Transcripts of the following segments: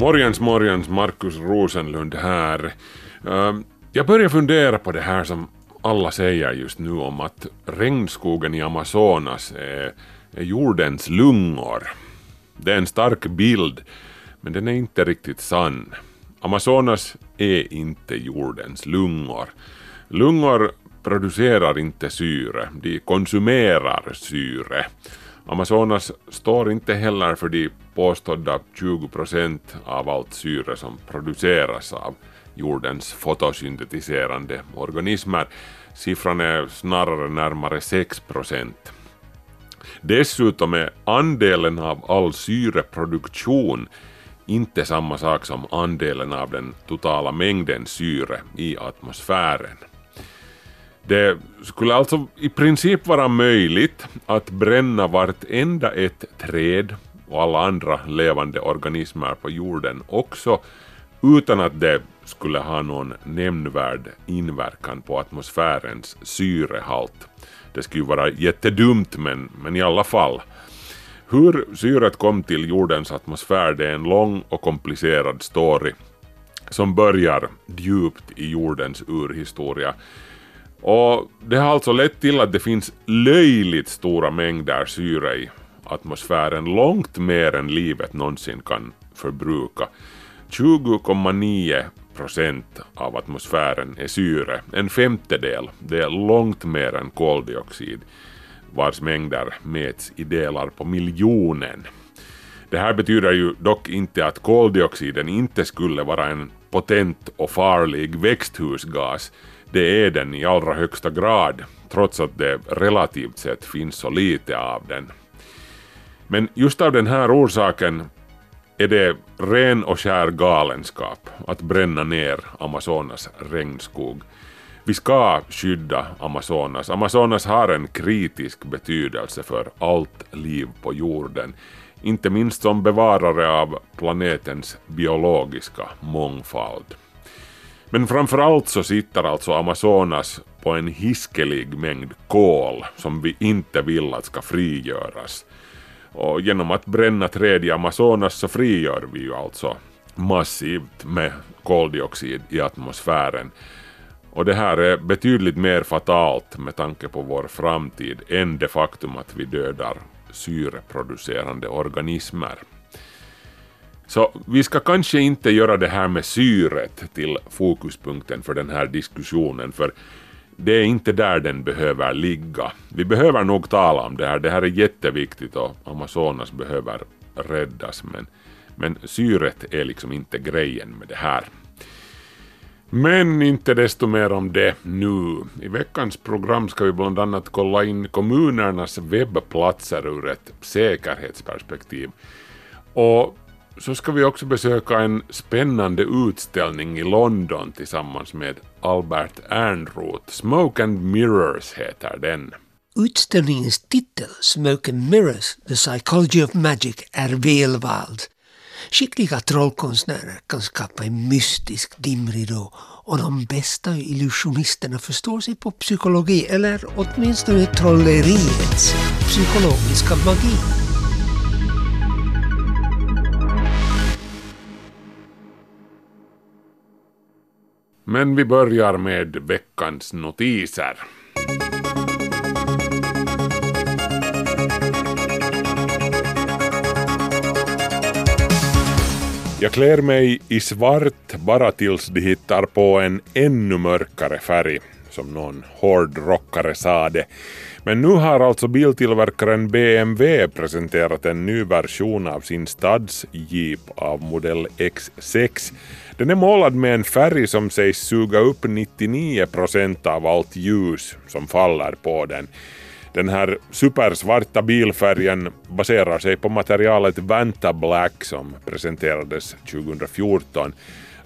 Morgens, morgens, Markus Rosenlund här. Ehm, jag börjar fundera på det här som alla säger just nu om att regnskogen i Amazonas är, är jordens lungor. Det är en stark bild, men den är inte riktigt sann. Amazonas är inte jordens lungor. Lungor producerar inte syre, de konsumerar syre. Amazonas står inte heller för de påstådda 20 procent av allt syre som produceras av jordens fotosyntetiserande organismer. Siffran är snarare närmare 6 procent. Dessutom är andelen av all syreproduktion inte samma sak som andelen av den totala mängden syre i atmosfären. Det skulle alltså i princip vara möjligt att bränna vartenda ett träd och alla andra levande organismer på jorden också utan att det skulle ha någon nämnvärd inverkan på atmosfärens syrehalt. Det skulle ju vara jättedumt men, men i alla fall. Hur syret kom till jordens atmosfär det är en lång och komplicerad story som börjar djupt i jordens urhistoria. Och det har alltså lett till att det finns löjligt stora mängder syre i atmosfären, långt mer än livet någonsin kan förbruka. 20,9 procent av atmosfären är syre, en femtedel, det är långt mer än koldioxid, vars mängder mäts i delar på miljonen. Det här betyder ju dock inte att koldioxiden inte skulle vara en potent och farlig växthusgas. Det är den i allra högsta grad, trots att det relativt sett finns så lite av den. Men just av den här orsaken är det ren och skär galenskap att bränna ner Amazonas regnskog. Vi ska skydda Amazonas. Amazonas har en kritisk betydelse för allt liv på jorden, inte minst som bevarare av planetens biologiska mångfald. Men framförallt så sitter alltså Amazonas på en hiskelig mängd kol som vi inte vill att ska frigöras. Och genom att bränna träd i Amazonas så frigör vi ju alltså massivt med koldioxid i atmosfären. Och det här är betydligt mer fatalt med tanke på vår framtid än det faktum att vi dödar syreproducerande organismer. Så vi ska kanske inte göra det här med syret till fokuspunkten för den här diskussionen, för det är inte där den behöver ligga. Vi behöver nog tala om det här, det här är jätteviktigt och Amazonas behöver räddas, men, men syret är liksom inte grejen med det här. Men inte desto mer om det nu. I veckans program ska vi bland annat kolla in kommunernas webbplatser ur ett säkerhetsperspektiv. Och så ska vi också besöka en spännande utställning i London tillsammans med Albert Ernroth. Smoke and Mirrors heter den. Utställningens titel, Smoke and Mirrors, The Psychology of Magic, är välvald. Skickliga trollkonstnärer kan skapa en mystisk dimridå och de bästa illusionisterna förstår sig på psykologi eller åtminstone trolleriets psykologiska magi. Men vi börjar med veckans notiser. Jag klär mig i svart bara tills de hittar på en ännu mörkare färg, som någon hårdrockare sa det. Men nu har alltså biltillverkaren BMW presenterat en ny version av sin stadsjeep av modell X6. Den är målad med en färg som sägs suga upp 99 procent av allt ljus som faller på den. Den här supersvarta bilfärgen baserar sig på materialet Vanta Black som presenterades 2014.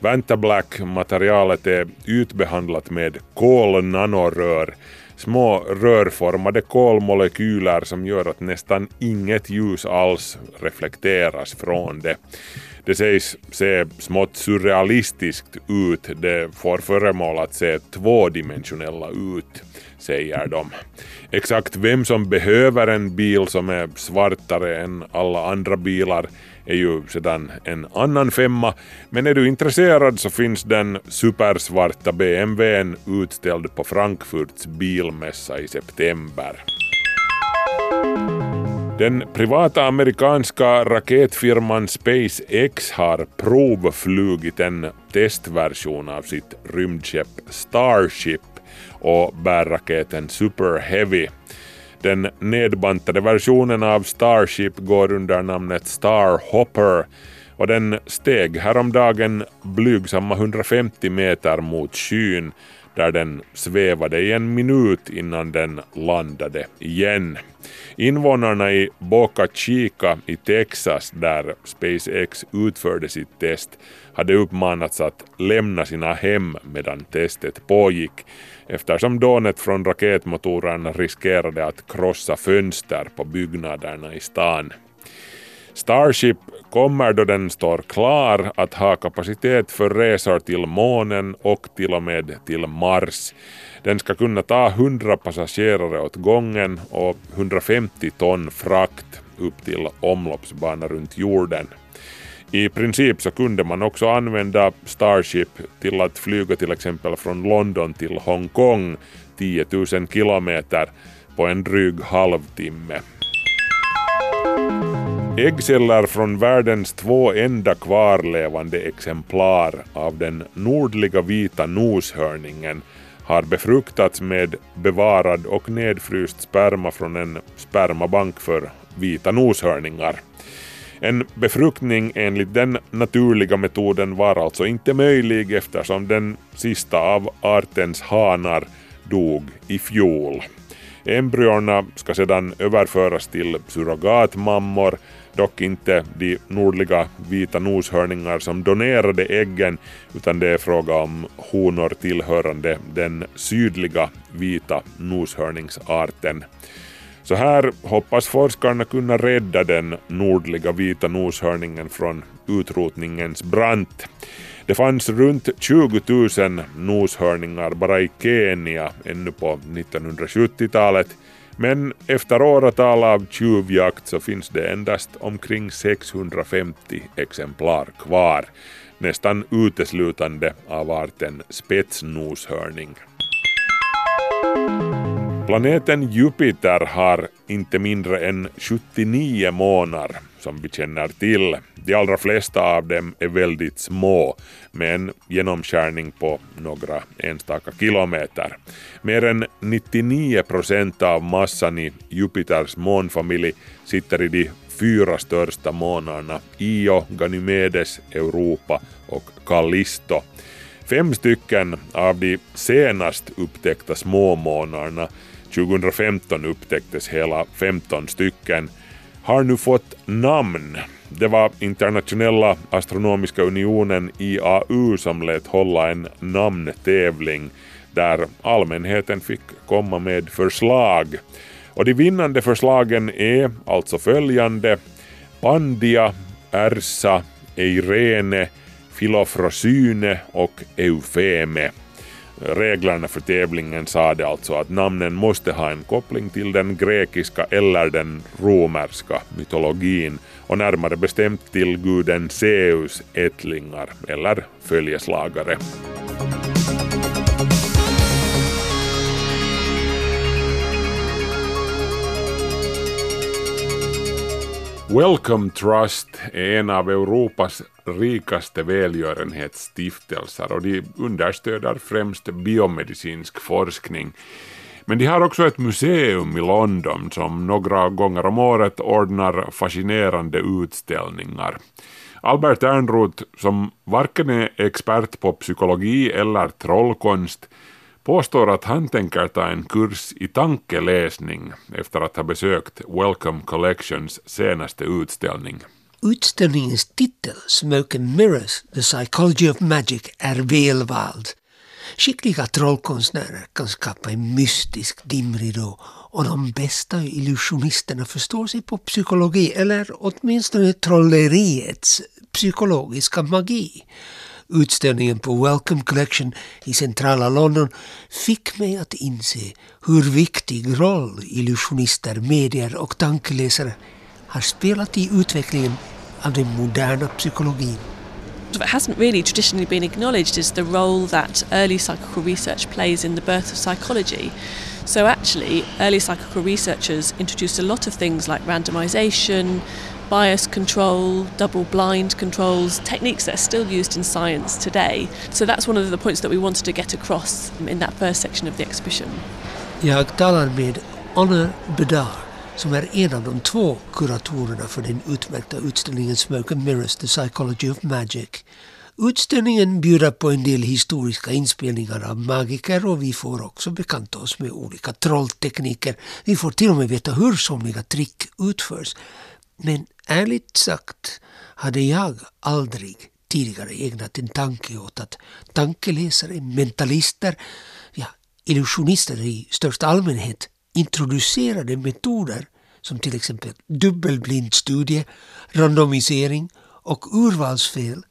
Vanta Black-materialet är utbehandlat med kolnanorör, små rörformade kolmolekyler som gör att nästan inget ljus alls reflekteras från det. Det sägs se smått surrealistiskt ut, det får föremål att se tvådimensionella ut, säger de. Exakt vem som behöver en bil som är svartare än alla andra bilar är ju sedan en annan femma, men är du intresserad så finns den supersvarta BMWn utställd på Frankfurts bilmässa i september. Den privata amerikanska raketfirman SpaceX har provflugit en testversion av sitt rymdskepp Starship och bärraketen Super Heavy. Den nedbantade versionen av Starship går under namnet Starhopper. Och den steg häromdagen blygsamma 150 meter mot skyn där den svävade i en minut innan den landade igen. Invånarna i Boca Chica i Texas, där SpaceX utförde sitt test, hade uppmanats att lämna sina hem medan testet pågick eftersom dånet från raketmotorerna riskerade att krossa fönster på byggnaderna i stan. Starship kommer då den står klar att ha kapacitet för resor till månen och till och med till Mars. Den ska kunna ta 100 passagerare åt gången och 150 ton frakt upp till omloppsbana runt jorden. I princip så kunde man också använda Starship till att flyga till exempel från London till Hongkong 10 000 kilometer på en dryg halvtimme. Äggceller från världens två enda kvarlevande exemplar av den nordliga vita noshörningen har befruktats med bevarad och nedfryst sperma från en spermabank för vita noshörningar. En befruktning enligt den naturliga metoden var alltså inte möjlig eftersom den sista av artens hanar dog i fjol. Embryona ska sedan överföras till surrogatmammor, dock inte de nordliga vita noshörningar som donerade äggen, utan det är fråga om honor tillhörande den sydliga vita noshörningsarten. Så här hoppas forskarna kunna rädda den nordliga vita noshörningen från utrotningens brant. Det fanns runt 20 000 noshörningar bara i Kenya ännu på 1970-talet, men efter åratal av tjuvjakt så finns det endast omkring 650 exemplar kvar, nästan uteslutande av arten spetsnoshörning. Planeten Jupiter har inte mindre än 79 månar som vi känner till. De allra flesta av dem är väldigt små med en genomskärning på några enstaka kilometer. Mer än 99 procent av massan i Jupiters månfamilj sitter i de fyra största månarna Io, Ganymedes, Europa och Callisto. Fem stycken av de senast upptäckta småmånarna 2015 upptäcktes hela 15 stycken, har nu fått namn. Det var Internationella Astronomiska Unionen IAU som lät hålla en namntävling där allmänheten fick komma med förslag. Och de vinnande förslagen är alltså följande Pandia, Ersa, Eirene, Filofrosyne och Eufeme. Reglerna för tävlingen sade alltså att namnen måste ha en koppling till den grekiska eller den romerska mytologin och närmare bestämt till guden Zeus ättlingar eller följeslagare. Welcome Trust är en av Europas rikaste välgörenhetsstiftelser och de understöder främst biomedicinsk forskning. Men de har också ett museum i London som några gånger om året ordnar fascinerande utställningar. Albert Ernroth, som varken är expert på psykologi eller trollkonst, påstår att han tänker ta en kurs i tankeläsning efter att ha besökt Welcome Collections senaste utställning. Utställningens titel, Smoke and Mirrors, The Psychology of Magic, är välvald. Skickliga trollkonstnärer kan skapa en mystisk dimridå och de bästa illusionisterna förstår sig på psykologi eller åtminstone trolleriets psykologiska magi. Utställningen på Welcome Collection i centrala London fick mig att inse hur viktig roll illusionister, medier och tankeläsare har spelat i utvecklingen av den moderna psykologin. What hasn't really traditionally been acknowledged is the role that early psychical research plays in the birth of psychology. So, actually, early psychical researchers introduced a lot of things like randomization, bias control, double blind controls, techniques that are still used in science today. So, that's one of the points that we wanted to get across in that first section of the exhibition. Jag talar med Honor Bedar som är en av de två kuratorerna för den utmärkta utställningen Smoke and Mirrors, The Psychology of Magic. Utställningen bjuder på en del historiska inspelningar av magiker och vi får också bekanta oss med olika trolltekniker. Vi får till och med veta hur somliga trick utförs. Men ärligt sagt hade jag aldrig tidigare ägnat en tanke åt att tankeläsare, mentalister, ja, illusionister i största allmänhet introducerade metoder som till exempel dubbelblindstudie, randomisering och urvalsfel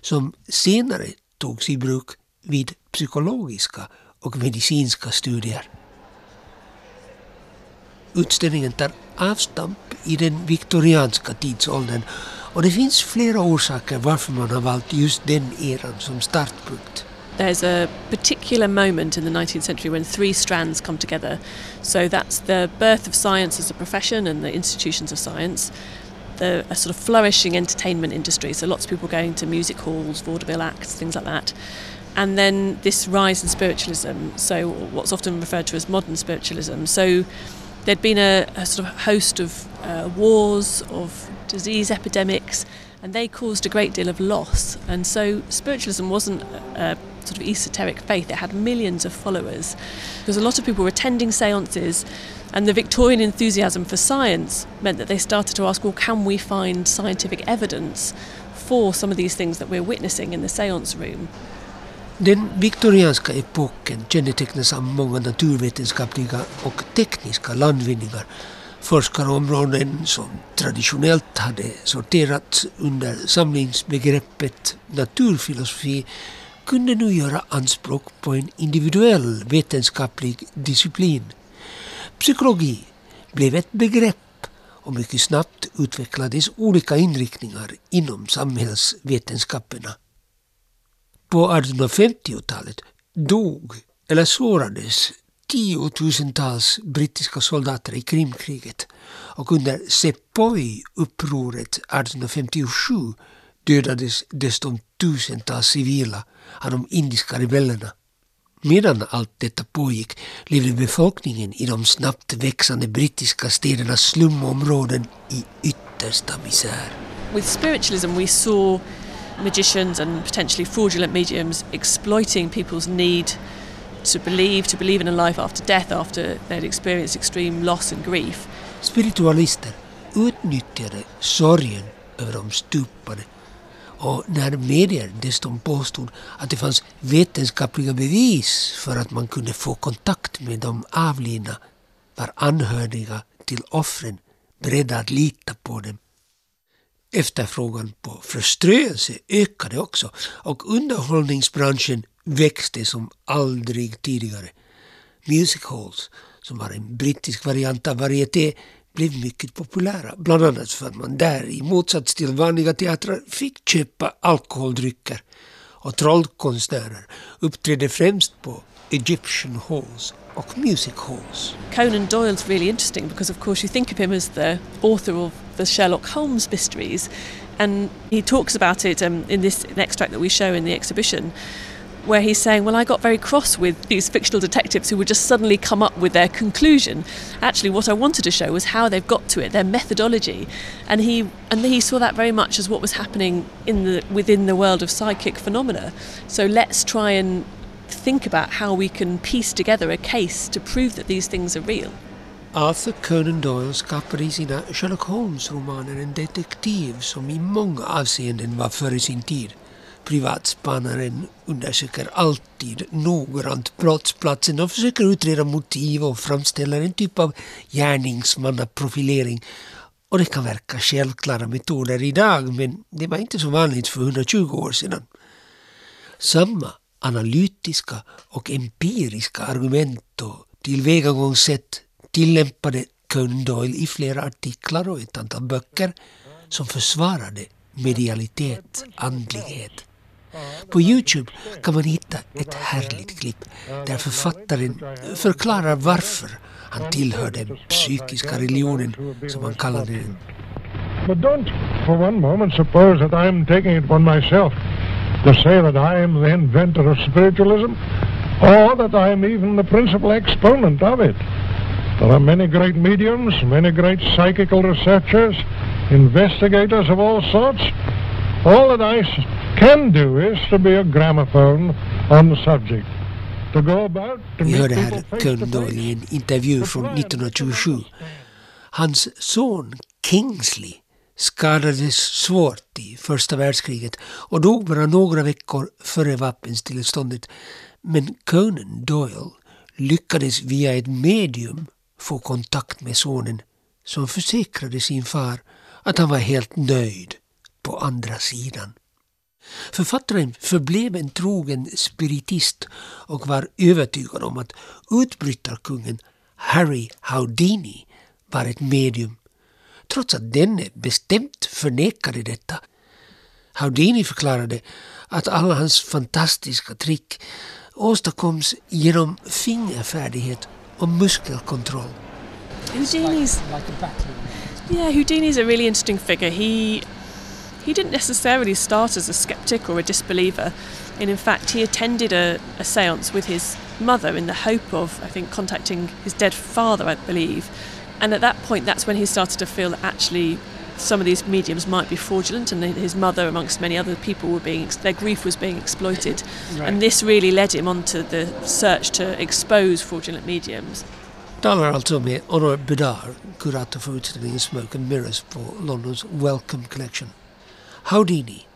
som senare togs i bruk vid psykologiska och medicinska studier. Utställningen tar avstamp i den viktorianska tidsåldern och det finns flera orsaker varför man har valt just den eran som startpunkt. There's a particular moment in the 19th century when three strands come together. So that's the birth of science as a profession and the institutions of science, the a sort of flourishing entertainment industry, so lots of people going to music halls, vaudeville acts, things like that. And then this rise in spiritualism, so what's often referred to as modern spiritualism. So there'd been a, a sort of host of uh, wars, of disease epidemics, and they caused a great deal of loss. And so spiritualism wasn't a sort of esoteric faith, it had millions of followers because a lot of people were attending seances. And the Victorian enthusiasm for science meant that they started to ask, well, can we find scientific evidence for some of these things that we're witnessing in the seance room? Den viktorianska epoken kännetecknas av många naturvetenskapliga och tekniska landvinningar. Forskarområden som traditionellt hade sorterats under samlingsbegreppet naturfilosofi kunde nu göra anspråk på en individuell vetenskaplig disciplin. Psykologi blev ett begrepp och mycket snabbt utvecklades olika inriktningar inom samhällsvetenskaperna. På 1850-talet dog eller sårades tiotusentals brittiska soldater i Krimkriget och under Sepoy-upproret 1857 dödades dessutom tusentals civila av de indiska rebellerna. Medan allt detta pågick levde befolkningen i de snabbt växande brittiska städernas slumområden i yttersta misär. With spiritualism, we saw magicians and potentially fraudulent mediums exploiting people's need to believe, to believe in a life after death after they'd experienced extreme loss and grief. Spiritualister utnyttjade sorgen över de stupade och när medier dessutom påstod att det fanns vetenskapliga bevis för att man kunde få kontakt med de avlidna var anhöriga till offren beredda att lita på dem. Efterfrågan på förströelse ökade också och underhållningsbranschen växte som aldrig tidigare. Music halls, som var en brittisk variant av varieté, blev mycket populära. Bland annat för att man där, i motsats till vanliga teatrar, fick köpa alkoholdrycker. Och trollkonstnärer uppträdde främst på Egyptian halls och music halls. Conan Doyle's really interesting because, of course, you think of him as the author of the Sherlock Holmes mysteries, and he talks about it um, in this extract that we show in the exhibition. Where he's saying, Well, I got very cross with these fictional detectives who would just suddenly come up with their conclusion. Actually, what I wanted to show was how they've got to it, their methodology. And he and he saw that very much as what was happening in the within the world of psychic phenomena. So let's try and think about how we can piece together a case to prove that these things are real. Arthur Conan Doyle skapade i sina Sherlock Holmes-romaner en detektiv som i många avseenden var före sin tid. Privatspanaren undersöker alltid noggrant brottsplatsen och försöker utreda motiv och framställer en typ av gärningsmannaprofilering. Och det kan verka självklara metoder idag men det var inte så vanligt för 120 år sedan. Samma analytiska och empiriska argument och tillvägagångssätt tillämpade Conan Doyle i flera artiklar och ett antal böcker som försvarade medialitet, andlighet. På Youtube kan man hitta ett härligt klipp där författaren förklarar varför han tillhör den psykiska religionen som han kallade den. But don't for one moment suppose that I'm taking it upon myself to say that I am the inventor of spiritualism or that I am even the principal exponent of it. There are many great mediums, many great psychical researchers, investigators of all sorts. All that I can do is to be a gramophone on the subject. To go about to hörde people här Conan Doyle i en intervju från 1927. Hans son Kingsley skadades svårt i första världskriget och dog bara några veckor före vapenstilleståndet. Men Conan Doyle lyckades via ett medium få kontakt med sonen som försäkrade sin far att han var helt nöjd på andra sidan. Författaren förblev en trogen spiritist och var övertygad om att utbrytarkungen Harry Houdini var ett medium, trots att denne bestämt förnekade detta. Houdini förklarade att alla hans fantastiska trick åstadkoms genom fingerfärdighet och muskelkontroll. Houdini's yeah, Houdini's a really interesting figure. He he didn't necessarily start as a skeptic or a disbeliever, and in fact, he attended a, a séance with his mother in the hope of, I think, contacting his dead father, I believe. And at that point, that's when he started to feel that actually some of these mediums might be fraudulent, and his mother, amongst many other people, were being their grief was being exploited, and this really led him onto the search to expose fraudulent mediums. Talar alltså med Honor Bedar, kurator för utställningen Smoke and Mirrors for Londons Welcome Collection. Houdini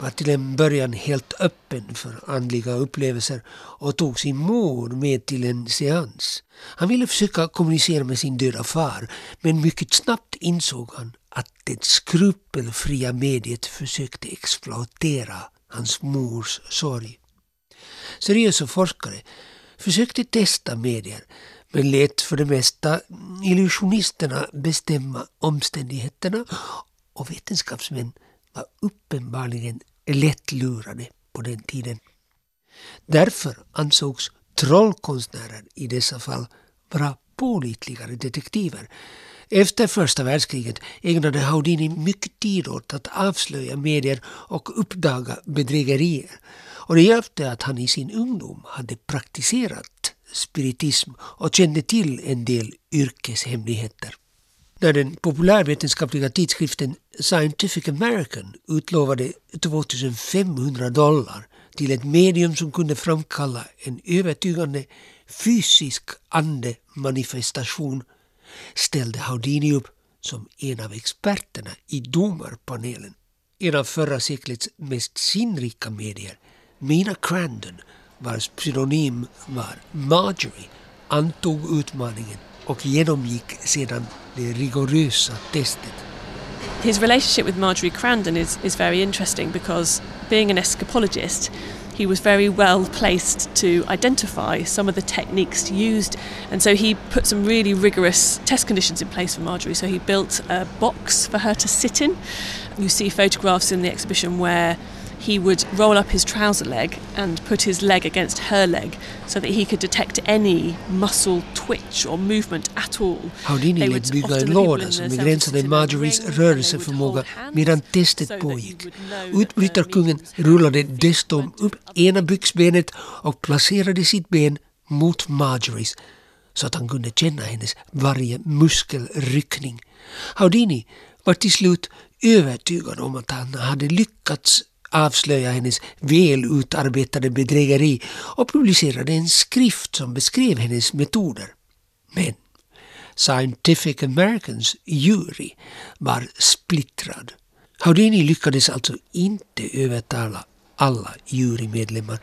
var till en början helt öppen för andliga upplevelser och tog sin mor med till en seans. Han ville försöka kommunicera med sin döda far men mycket snabbt insåg han att det skrupelfria mediet försökte exploatera hans mors sorg. Seriösa forskare försökte testa medier men lät för det mesta illusionisterna bestämma omständigheterna och vetenskapsmän var uppenbarligen lättlurade på den tiden. Därför ansågs trollkonstnärer i dessa fall vara pålitligare detektiver. Efter första världskriget ägnade Houdini mycket tid åt att avslöja medier och uppdaga bedrägerier. Och det hjälpte att han i sin ungdom hade praktiserat spiritism och kände till en del yrkeshemligheter. När den populärvetenskapliga tidskriften Scientific American utlovade 2500 dollar till ett medium som kunde framkalla en övertygande fysisk andemanifestation ställde Houdini upp som en av experterna i domarpanelen. En av förra seklets mest sinnrika medier, Mina Crandon, vars pseudonym var Marjorie, antog utmaningen och genomgick sedan det rigorösa testet. his relationship with Marjorie Crandon is, is very interesting because being an escapologist, he was very well placed to identify some of the techniques used. And so he put some really rigorous test conditions in place for Marjorie. So he built a box for her to sit in. You see photographs in the exhibition where he would roll up his trouser leg and put his leg against her leg so that he could detect any muscle twitch or movement at all. Houdini They lät would bygga often en the people låda in som begränsade Marjories rörelseförmåga medan testet pågick. Utbrytarkungen rullade dessutom upp up ena byxbenet och placerade sitt ben mot Marjories så att han kunde känna hennes varje muskelryckning. Houdini var till slut övertygad om att han hade lyckats avslöja hennes väl utarbetade bedrägeri och publicerade en skrift som beskrev hennes metoder. Men Scientific Americans jury var splittrad. Houdini lyckades alltså inte övertala alla jurymedlemmar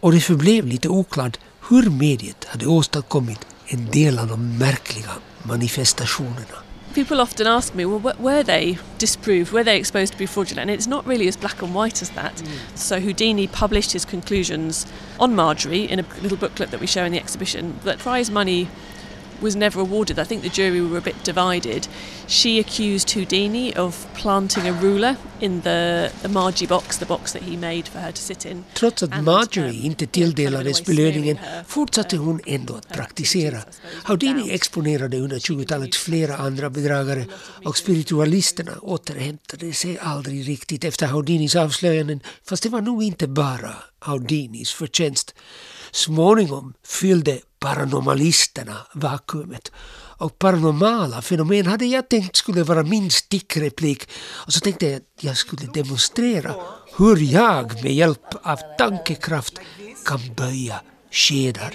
och det förblev lite oklart hur mediet hade åstadkommit en del av de märkliga manifestationerna. People often ask me, well, were they disproved? Were they exposed to be fraudulent? And it's not really as black and white as that. Mm. So Houdini published his conclusions on Marjorie in a little booklet that we show in the exhibition. that prize money was never awarded. I think the jury were a bit divided. She accused Houdini of planting a ruler in the, the Margie box, the box that he made for her to sit in. Trots att Marjorie um, inte tilldelades belöningen fortsatte for hon ändå att praktisera. Houdini exponerade under 20-talet flera andra bedragare och spiritualisterna återhämtade sig aldrig riktigt efter Houdinis avslöjanden fast det var nog inte bara Houdinis förtjänst. Småningom fyllde paranormalisterna vakuumet och paranormala fenomen hade jag tänkt skulle vara min stickreplik och så tänkte jag att jag skulle demonstrera hur jag med hjälp av tankekraft kan böja skedar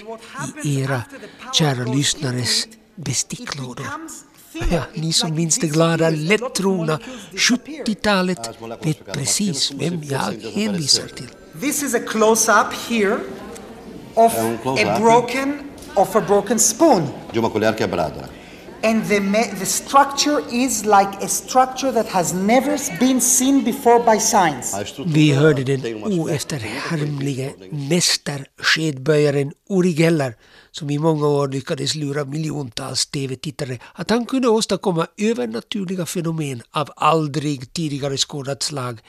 i era kära lyssnares besticklådor. Ja, ni som minns det glada, lättrogna 70-talet vet precis vem jag hänvisar till. This is a close-up here of a broken of a broken spoon. di una collier quebrada. And the, the structure is like a structure that has never been seen before by science. Vi hörde den uma oefterhärmlige mästerskedböjaren Uri Geller som i många år lyckades lura miljontals tv-tittare att han kunde åstadkomma övernaturliga fenomen av aldrig tidigare skådat slag.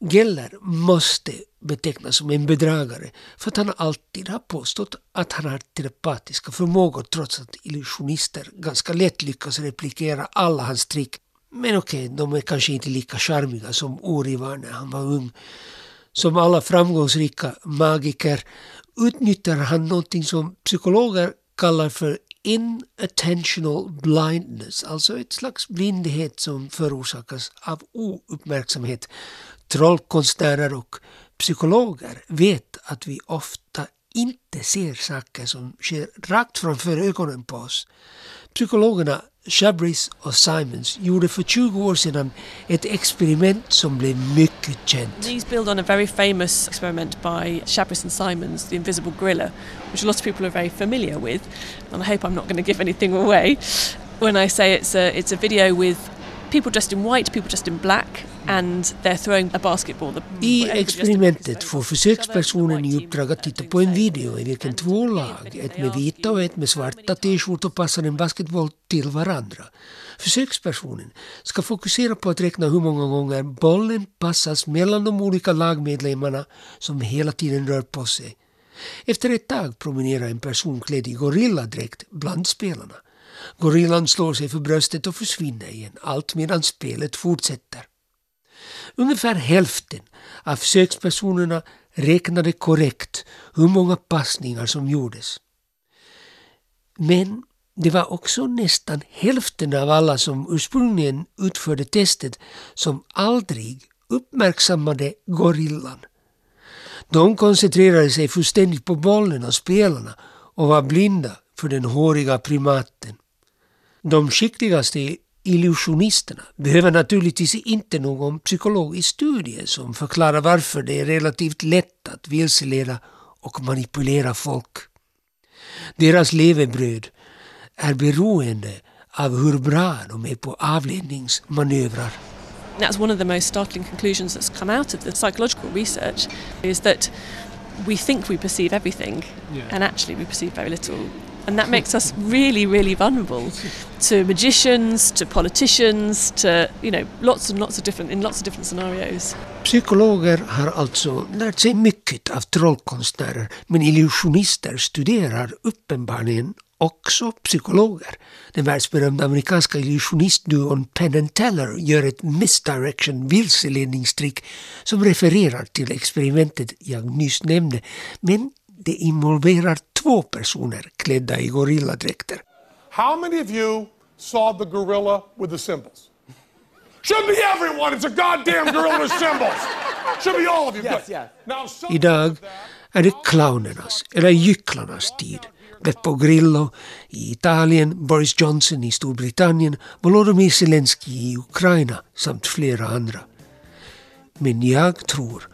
Geller måste betecknas som en bedragare för att han alltid har påstått att han har telepatiska förmågor trots att illusionister ganska lätt lyckas replikera alla hans trick. Men okej, de är kanske inte lika charmiga som Uri var när han var ung. Som alla framgångsrika magiker utnyttjar han någonting som psykologer kallar för inattentional blindness, alltså ett slags blindhet som förorsakas av ouppmärksamhet. Trollkonstnärer och psykologer vet att vi ofta inte ser saker som sker rakt framför ögonen på oss. Psykologerna Chabris och Simons gjorde för 20 år sedan ett experiment som blev mycket känt. These build on a very famous experiment by Chabris and Simons, the invisible gorilla, which lots of people are very familiar with. And I hope I'm not going to give anything away when I say it's a, it's a video with people dressed in white, people dressed in black, and they're throwing a basketball. I experimentet får försökspersonen i uppdrag att titta på en video i vilken två lag, ett med vita och ett med svarta t-skjortor passar en basketboll till varandra. Försökspersonen ska fokusera på att räkna hur många gånger bollen passas mellan de olika lagmedlemmarna som hela tiden rör på sig. Efter ett tag promenerar en person klädd i gorilladräkt bland spelarna. Gorillan slår sig för bröstet och försvinner igen, allt medan spelet fortsätter. Ungefär hälften av försökspersonerna räknade korrekt hur många passningar som gjordes. Men det var också nästan hälften av alla som ursprungligen utförde testet som aldrig uppmärksammade gorillan. De koncentrerade sig fullständigt på bollen och spelarna och var blinda för den håriga primaten. De skickligaste illusionisterna behöver naturligtvis inte någon psykologisk studie som förklarar varför det är relativt lätt att vilseleda och manipulera folk. Deras levebröd är beroende av hur bra de är på avledningsmanövrar. That's one of the most startling conclusions that's come out of the psychological research is that we think we perceive everything and actually we perceive very little. And that makes us really, really vulnerable to magicians, to politicians, to you know, lots and lots of different in lots of different scenarios. Psykologer har alltså lärt sig mycket av trollkonstnärer men illusionister studerar uppenbarligen också psykologer. Den världsberömda amerikanska illusionistduon Penn and Teller gör ett misdirection vilseledningstrick som refererar till experimentet jag nyss nämnde men det involverar två personer klädda i gorilladräkter. How many of you saw the gorilla with the symbols? Should be everyone. It's a goddamn gorilla with symbols. Should be all of you. Yes, yes. Now, Idag är det clownernas, eller gycklarnas tid. Beppo Grillo i Italien, Boris Johnson i Storbritannien, Volodymyr Zelensky i Ukraina samt flera andra. Men jag tror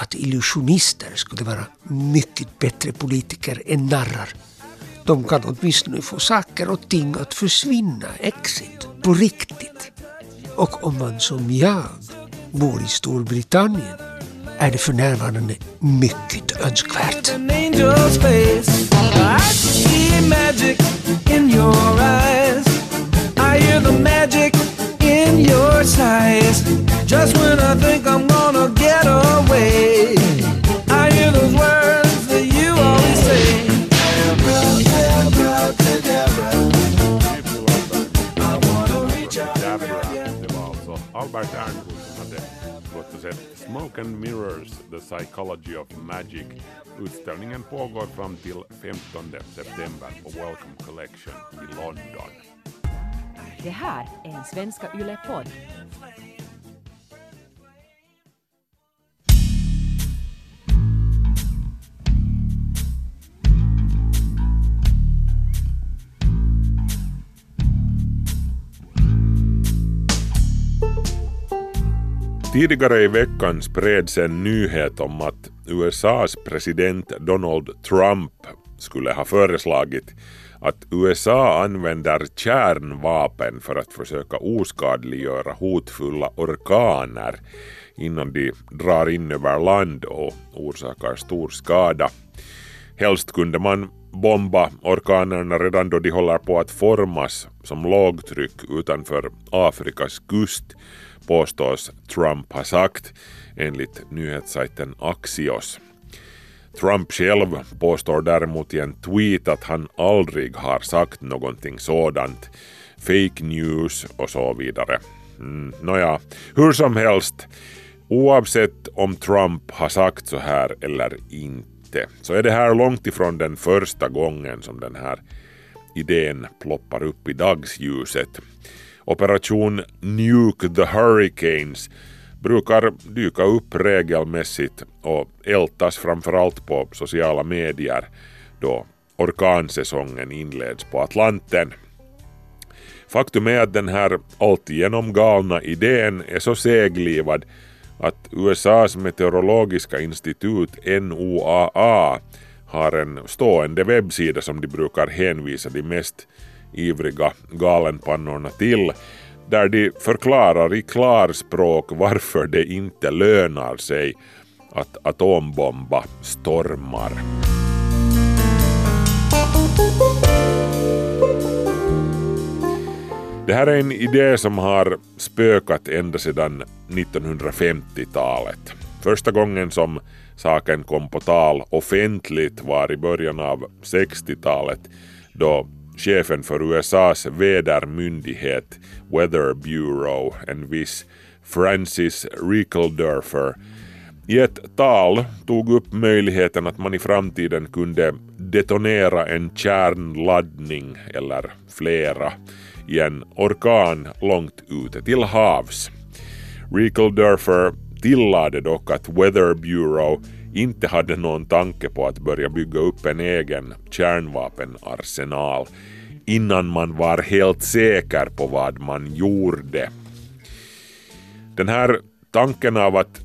att illusionister skulle vara mycket bättre politiker än narrar. De kan åtminstone få saker och ting att försvinna, exit, på riktigt. Och om man som jag bor i Storbritannien är det för närvarande mycket önskvärt. Fram till 15 september på Welcome Collection i London. Det här är en Svenska Yle-podd. Tidigare i veckan spreds en nyhet om att USAs president Donald Trump skulle ha föreslagit att USA använder kärnvapen för att försöka oskadliggöra hotfulla orkaner innan de drar in över land och orsakar stor skada. Helst kunde man bomba orkanerna redan då de håller på att formas som lågtryck utanför Afrikas kust påstås Trump ha sagt enligt nyhetssajten Axios. Trump själv påstår däremot i en tweet att han aldrig har sagt någonting sådant. Fake news och så vidare. Mm, Nåja, hur som helst. Oavsett om Trump har sagt så här eller inte så är det här långt ifrån den första gången som den här idén ploppar upp i dagsljuset. Operation Nuke the Hurricanes brukar dyka upp regelmässigt och ältas framförallt på sociala medier då orkansäsongen inleds på Atlanten. Faktum är att den här alltigenom galna idén är så seglivad att USAs meteorologiska institut NOAA har en stående webbsida som de brukar hänvisa de mest ivriga galenpannorna till där de förklarar i klarspråk varför det inte lönar sig att atombomba stormar. Det här är en idé som har spökat ända sedan 1950-talet. Första gången som saken kom på tal offentligt var i början av 60-talet då chefen för USAs vädermyndighet Weather Bureau, en viss Francis Rickeldörfer, i ett tal tog upp möjligheten att man i framtiden kunde detonera en kärnladdning eller flera i en orkan långt ute till havs. Rickeldörfer tillade dock att Weather Bureau inte hade någon tanke på att börja bygga upp en egen kärnvapenarsenal innan man var helt säker på vad man gjorde. Den här tanken av att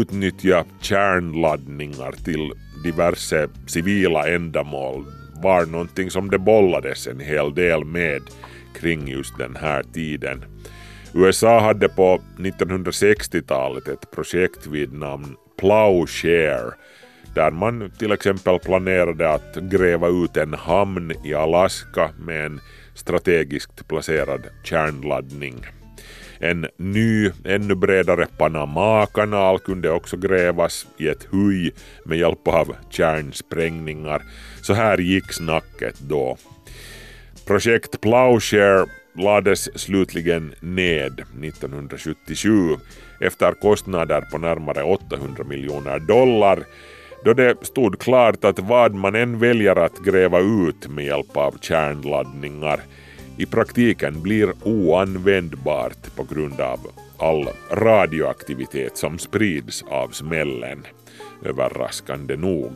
utnyttja kärnladdningar till diverse civila ändamål var någonting som det bollades en hel del med kring just den här tiden. USA hade på 1960-talet ett projekt vid namn Plowshare där man till exempel planerade att gräva ut en hamn i Alaska med en strategiskt placerad kärnladdning. En ny, ännu bredare Panama-kanal kunde också grävas i ett huj med hjälp av kärnsprängningar. Så här gick snacket då. Projekt Plowshare lades slutligen ned 1977 efter kostnader på närmare 800 miljoner dollar då det stod klart att vad man än väljer att gräva ut med hjälp av kärnladdningar i praktiken blir oanvändbart på grund av all radioaktivitet som sprids av smällen, överraskande nog.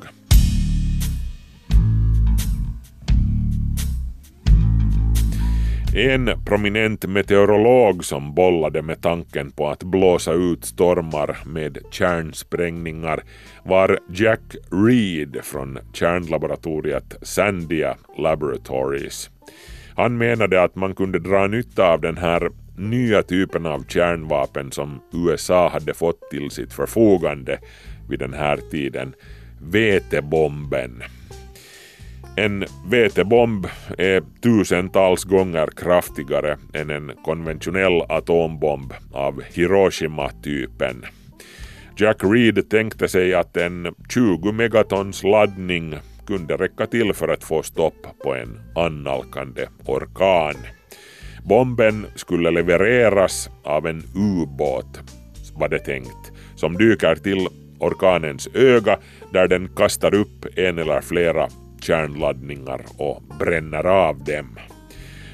En prominent meteorolog som bollade med tanken på att blåsa ut stormar med kärnsprängningar var Jack Reed från kärnlaboratoriet Sandia Laboratories. Han menade att man kunde dra nytta av den här nya typen av kärnvapen som USA hade fått till sitt förfogande vid den här tiden, vetebomben. En vetebomb är tusentals gånger kraftigare än en konventionell atombomb av Hiroshima-typen. Jack Reed tänkte sig att en 20 megatons laddning kunde räcka till för att få stopp på en annalkande orkan. Bomben skulle levereras av en ubåt, var det tänkt, som dyker till orkanens öga där den kastar upp en eller flera kärnladdningar och bränner av dem.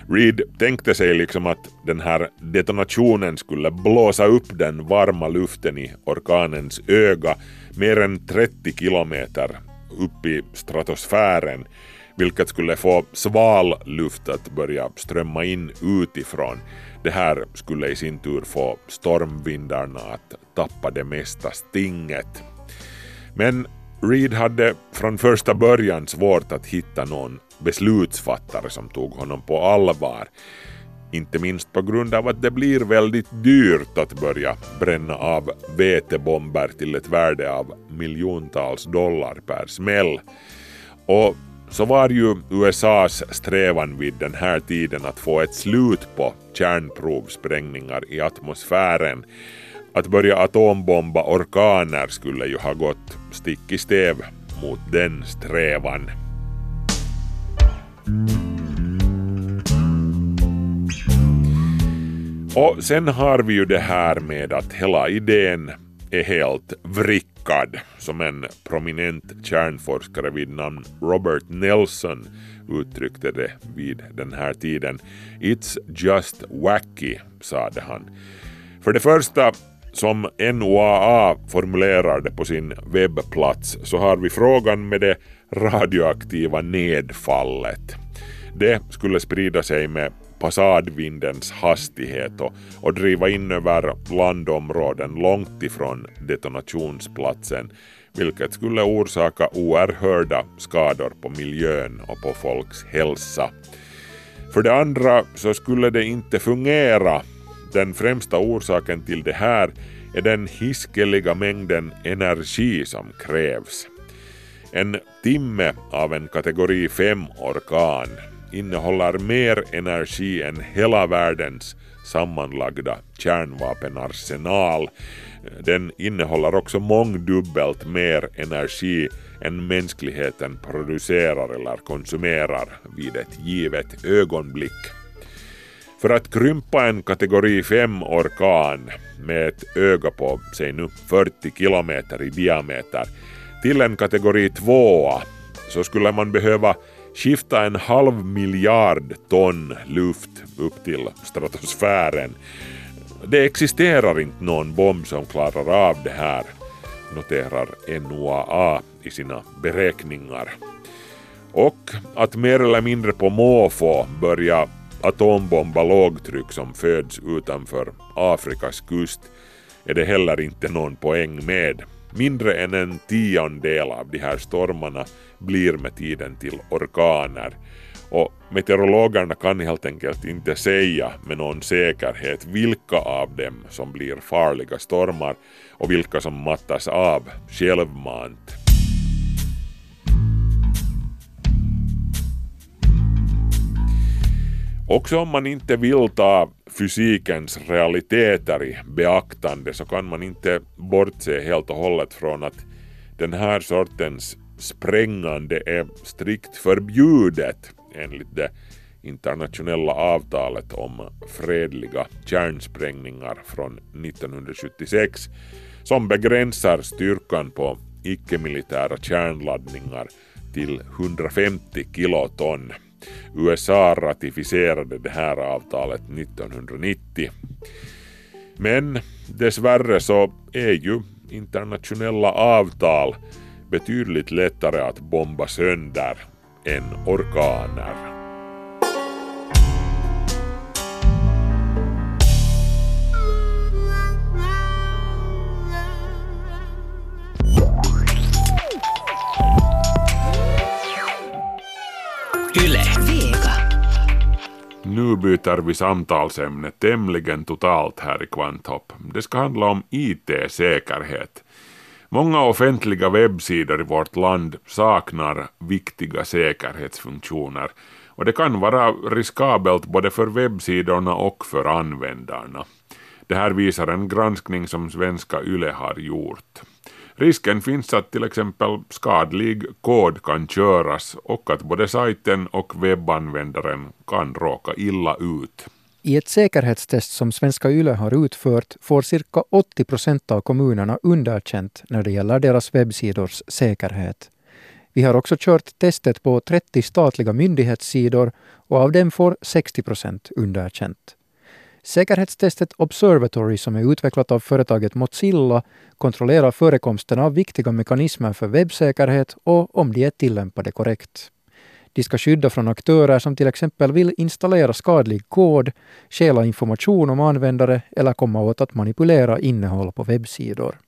Reed tänkte sig liksom att den här detonationen skulle blåsa upp den varma luften i orkanens öga mer än 30 kilometer upp i stratosfären vilket skulle få sval luft att börja strömma in utifrån. Det här skulle i sin tur få stormvindarna att tappa det mesta stinget. Men Reed hade från första början svårt att hitta någon beslutsfattare som tog honom på allvar. Inte minst på grund av att det blir väldigt dyrt att börja bränna av vetebomber till ett värde av miljontals dollar per smäll. Och så var ju USAs strävan vid den här tiden att få ett slut på kärnprovsprängningar i atmosfären. Att börja atombomba orkaner skulle ju ha gått stick i stäv mot den strävan. Och sen har vi ju det här med att hela idén är helt vrickad, som en prominent kärnforskare vid namn Robert Nelson uttryckte det vid den här tiden. It's just wacky, sade han. För det första, som NOAA formulerar det på sin webbplats, så har vi frågan med det radioaktiva nedfallet. Det skulle sprida sig med passadvindens hastighet och, och driva in över landområden långt ifrån detonationsplatsen vilket skulle orsaka oerhörda skador på miljön och på folks hälsa. För det andra så skulle det inte fungera. Den främsta orsaken till det här är den hiskeliga mängden energi som krävs. En timme av en kategori 5-orkan innehåller mer energi än hela världens sammanlagda kärnvapenarsenal. Den innehåller också mångdubbelt mer energi än mänskligheten producerar eller konsumerar vid ett givet ögonblick. För att krympa en kategori 5-orkan med ett öga på, säg nu 40 kilometer i diameter till en kategori 2 så skulle man behöva skifta en halv miljard ton luft upp till stratosfären. Det existerar inte någon bomb som klarar av det här, noterar NOAA i sina beräkningar. Och att mer eller mindre på måfå börja atombomba lågtryck som föds utanför Afrikas kust är det heller inte någon poäng med. Mindre än en tiondel av de här stormarna blir med tiden till orkaner. Och meteorologerna kan helt enkelt inte säga med någon säkerhet vilka av dem som blir farliga stormar och vilka som mattas av självmant. Också om man inte vill ta fysikens realiteter i beaktande så kan man inte bortse helt och hållet från att den här sortens sprängande är strikt förbjudet enligt det internationella avtalet om fredliga kärnsprängningar från 1976 som begränsar styrkan på icke-militära kärnladdningar till 150 kiloton. USA ratificerade det här avtalet 1990. Men dessvärre så är ju internationella avtal betydligt lättare att bomba sönder än orkaner. Nu byter vi samtalsämne tämligen totalt här i Kvanthopp. Det ska handla om IT-säkerhet. Många offentliga webbsidor i vårt land saknar viktiga säkerhetsfunktioner och det kan vara riskabelt både för webbsidorna och för användarna. Det här visar en granskning som svenska YLE har gjort. Risken finns att till exempel skadlig kod kan köras och att både sajten och webbanvändaren kan råka illa ut. I ett säkerhetstest som Svenska Yle har utfört får cirka 80 procent av kommunerna underkänt när det gäller deras webbsidors säkerhet. Vi har också kört testet på 30 statliga myndighetssidor och av dem får 60 procent underkänt. Säkerhetstestet Observatory som är utvecklat av företaget Mozilla kontrollerar förekomsten av viktiga mekanismer för webbsäkerhet och om de är tillämpade korrekt. De ska skydda från aktörer som till exempel vill installera skadlig kod, stjäla information om användare eller komma åt att manipulera innehåll på webbsidor.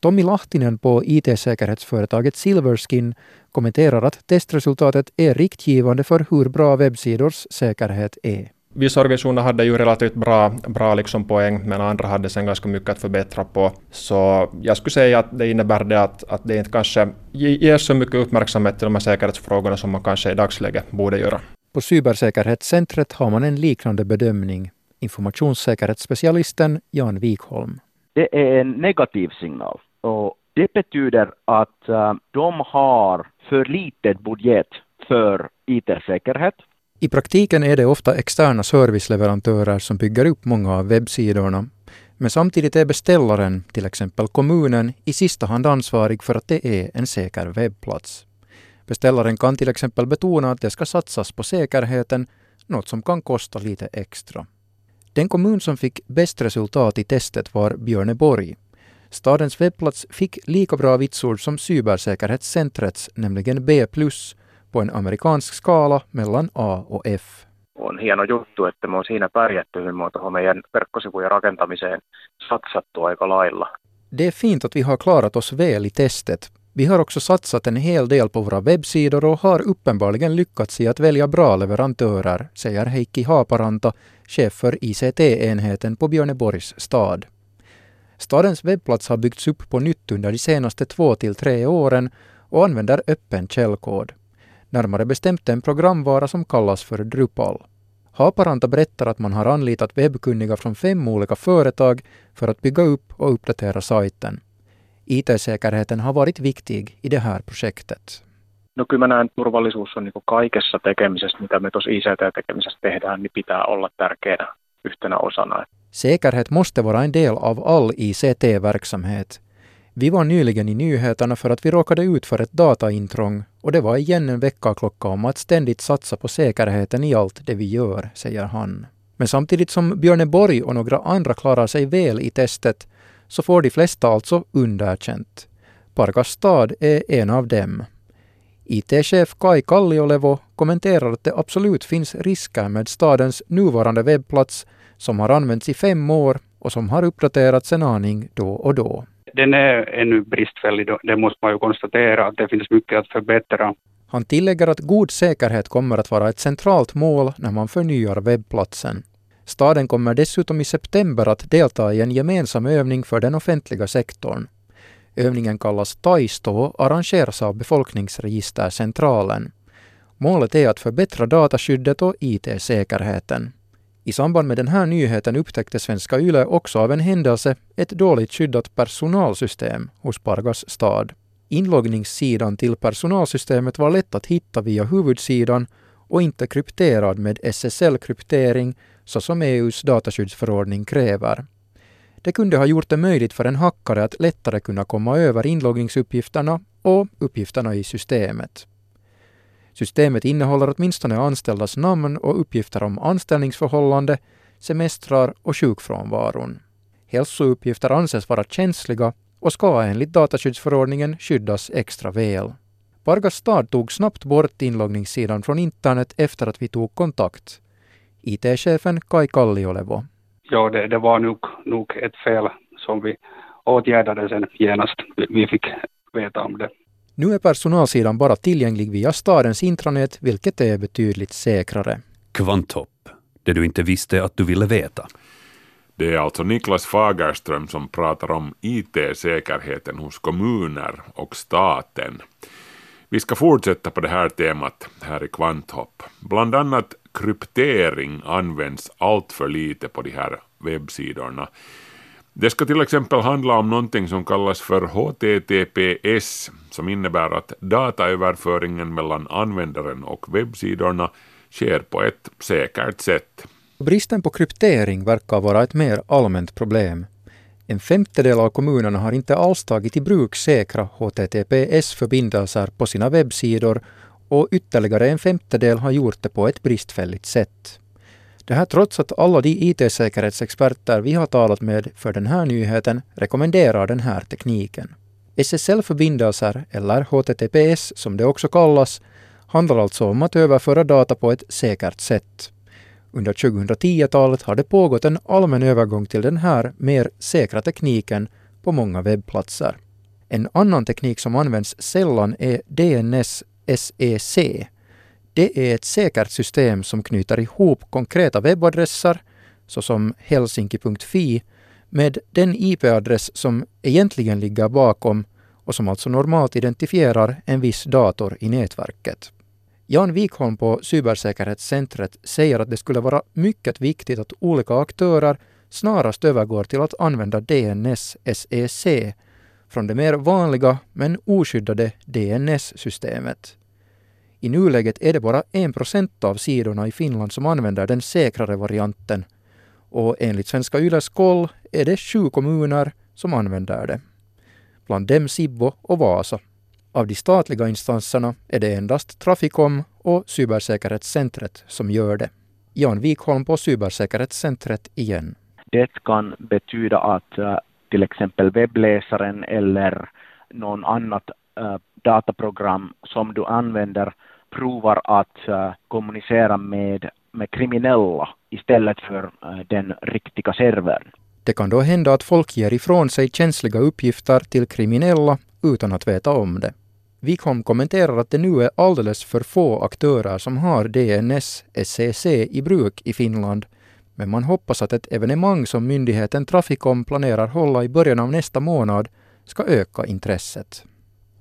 Tommy Lahtinen på IT-säkerhetsföretaget Silverskin kommenterar att testresultatet är riktgivande för hur bra webbsidors säkerhet är. Vissa organisationer hade ju relativt bra, bra liksom poäng, men andra hade sen ganska mycket att förbättra på. Så jag skulle säga att det innebär det att, att det inte kanske ges så mycket uppmärksamhet till de här säkerhetsfrågorna som man kanske i dagsläget borde göra. På Cybersäkerhetscentret har man en liknande bedömning. Informationssäkerhetsspecialisten Jan Wikholm. Det är en negativ signal och det betyder att uh, de har för litet budget för IT-säkerhet. I praktiken är det ofta externa serviceleverantörer som bygger upp många av webbsidorna. Men samtidigt är beställaren, till exempel kommunen, i sista hand ansvarig för att det är en säker webbplats. Beställaren kan till exempel betona att det ska satsas på säkerheten, något som kan kosta lite extra. Den kommun som fick bäst resultat i testet var Björneborg. Stadens webbplats fick lika bra vitsord som cybersäkerhetscentrets, nämligen B+, på en amerikansk skala mellan A och F. On hieno juttu, että me on siinä pärjätty hyvin. Me on tuohon meidän verkkosivujen rakentamiseen satsattu aika lailla. Det är fint att vi har klarat oss väl i testet. Vi har också satsat en hel del på våra webbsidor och har uppenbarligen lyckats i att välja bra leverantörer, säger Heikki Haaparanta, chef för ICT-enheten på Björneborgs stad. Stadens webbplats har byggts upp på nytt under de senaste två till tre åren och använder öppen källkod närmare bestämt en programvara som kallas för Drupal. Haparanta berättar att man har anlitat webbkunniga från fem olika företag för att bygga upp och uppdatera sajten. IT-säkerheten har varit viktig i det här projektet. No kyllä mä näen, turvallisuus on niin kaikessa tekemisessä, mitä me tuossa ICT-tekemisessä tehdään, niin pitää olla tärkeänä yhtenä osana. Säkerhet måste vara en del av all ICT-verksamhet. Vi var nyligen i nyheterna för att vi råkade ut för ett dataintrång och det var igen en väckarklocka om att ständigt satsa på säkerheten i allt det vi gör, säger han. Men samtidigt som Björneborg och några andra klarar sig väl i testet så får de flesta alltså underkänt. Pargas stad är en av dem. IT-chef Kai Kalliolevo kommenterar att det absolut finns risker med stadens nuvarande webbplats som har använts i fem år och som har uppdaterats en aning då och då. Den är ännu bristfällig, det måste man ju konstatera, att det finns mycket att förbättra. Han tillägger att god säkerhet kommer att vara ett centralt mål när man förnyar webbplatsen. Staden kommer dessutom i september att delta i en gemensam övning för den offentliga sektorn. Övningen kallas Taisto och arrangeras av Befolkningsregistercentralen. Målet är att förbättra dataskyddet och IT-säkerheten. I samband med den här nyheten upptäckte Svenska Yle också av en händelse ett dåligt skyddat personalsystem hos Pargas stad. Inloggningssidan till personalsystemet var lätt att hitta via huvudsidan och inte krypterad med SSL-kryptering så som EUs dataskyddsförordning kräver. Det kunde ha gjort det möjligt för en hackare att lättare kunna komma över inloggningsuppgifterna och uppgifterna i systemet. Systemet innehåller åtminstone anställdas namn och uppgifter om anställningsförhållande, semestrar och sjukfrånvaron. Hälsouppgifter anses vara känsliga och ska enligt dataskyddsförordningen skyddas extra väl. Vargas stad tog snabbt bort inloggningssidan från internet efter att vi tog kontakt. IT-chefen Kai Kalliolevo. Ja, det, det var nog, nog ett fel som vi åtgärdade sen genast. Vi fick veta om det. Nu är personalsidan bara tillgänglig via stadens intranät, vilket är betydligt säkrare. Kvanthopp, det du inte visste att du ville veta. Det är alltså Niklas Fagerström som pratar om IT-säkerheten hos kommuner och staten. Vi ska fortsätta på det här temat här i Kvanthopp. Bland annat kryptering används allt för lite på de här webbsidorna. Det ska till exempel handla om någonting som kallas för HTTPS, som innebär att dataöverföringen mellan användaren och webbsidorna sker på ett säkert sätt. Bristen på kryptering verkar vara ett mer allmänt problem. En femtedel av kommunerna har inte alls tagit i bruk säkra HTTPS-förbindelser på sina webbsidor och ytterligare en femtedel har gjort det på ett bristfälligt sätt. Det här trots att alla de IT-säkerhetsexperter vi har talat med för den här nyheten rekommenderar den här tekniken. SSL-förbindelser, eller HTTPS som det också kallas, handlar alltså om att överföra data på ett säkert sätt. Under 2010-talet har det pågått en allmän övergång till den här mer säkra tekniken på många webbplatser. En annan teknik som används sällan är DNS SEC. Det är ett säkert system som knyter ihop konkreta webbadresser, såsom helsinki.fi, med den IP-adress som egentligen ligger bakom och som alltså normalt identifierar en viss dator i nätverket. Jan Wikholm på Cybersäkerhetscentret säger att det skulle vara mycket viktigt att olika aktörer snarast övergår till att använda DNS SEC från det mer vanliga men oskyddade DNS-systemet. I nuläget är det bara en procent av sidorna i Finland som använder den säkrare varianten och enligt Svenska Yles koll är det sju kommuner som använder det. Bland dem Sibbo och Vasa. Av de statliga instanserna är det endast Trafikom och Cybersäkerhetscentret som gör det. Jan Wikholm på Cybersäkerhetscentret igen. Det kan betyda att äh, till exempel webbläsaren eller någon annat äh, dataprogram som du använder provar att uh, kommunicera med, med kriminella istället för eh, den riktiga servern. Det kan då hända att folk ger ifrån sig känsliga uppgifter till kriminella utan att veta om det. Wikholm kommenterar att det nu är alldeles för få aktörer som har DNS SCC i bruk i Finland, men man hoppas att ett evenemang som myndigheten Trafikom planerar hålla i början av nästa månad ska öka intresset.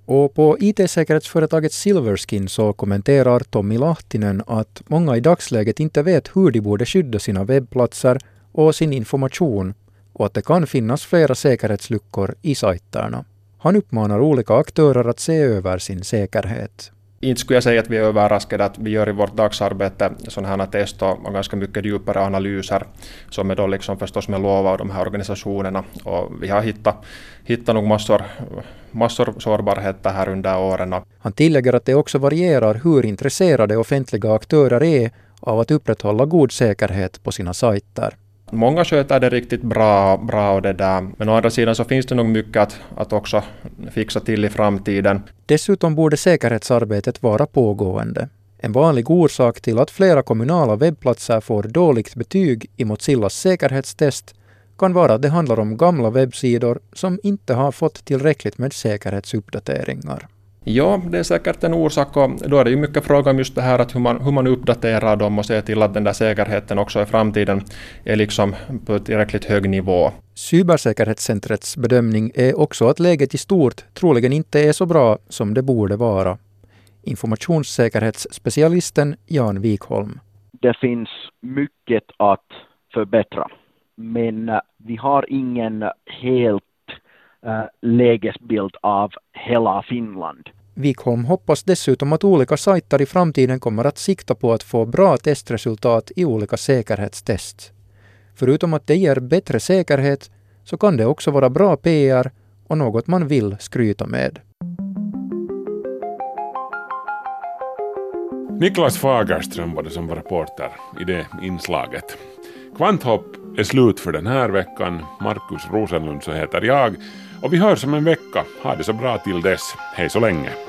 Och på IT-säkerhetsföretaget Silverskin så kommenterar Tommy Lahtinen att många i dagsläget inte vet hur de borde skydda sina webbplatser och sin information och att det kan finnas flera säkerhetsluckor i sajterna. Han uppmanar olika aktörer att se över sin säkerhet. Inte skulle jag säga att vi är överraskade att vi gör i vårt dagsarbete sådana här test och ganska mycket djupare analyser som är då liksom förstås med lov av de här organisationerna. Och vi har hittat, hittat nog massor, massor sårbarheter här under åren. Han tillägger att det också varierar hur intresserade offentliga aktörer är av att upprätthålla god säkerhet på sina sajter. Många sköter det riktigt bra, bra och det där. men å andra sidan så finns det nog mycket att, att också fixa till i framtiden. Dessutom borde säkerhetsarbetet vara pågående. En vanlig orsak till att flera kommunala webbplatser får dåligt betyg i Mozillas säkerhetstest kan vara att det handlar om gamla webbsidor som inte har fått tillräckligt med säkerhetsuppdateringar. Ja, det är säkert en orsak och då är det ju mycket fråga om just det här att hur man, hur man uppdaterar dem och ser till att den där säkerheten också i framtiden är liksom på tillräckligt hög nivå. Cybersäkerhetscentrets bedömning är också att läget i stort troligen inte är så bra som det borde vara. Informationssäkerhetsspecialisten Jan Wikholm. Det finns mycket att förbättra, men vi har ingen helt uh, lägesbild av hela Finland. Wikholm hoppas dessutom att olika sajter i framtiden kommer att sikta på att få bra testresultat i olika säkerhetstest. Förutom att det ger bättre säkerhet så kan det också vara bra PR och något man vill skryta med. Niklas Fagerström var det som var reporter i det inslaget. Kvanthopp är slut för den här veckan. Markus Rosenlund så heter jag. Och vi hörs om en vecka. Ha det så bra till dess. Hej så länge.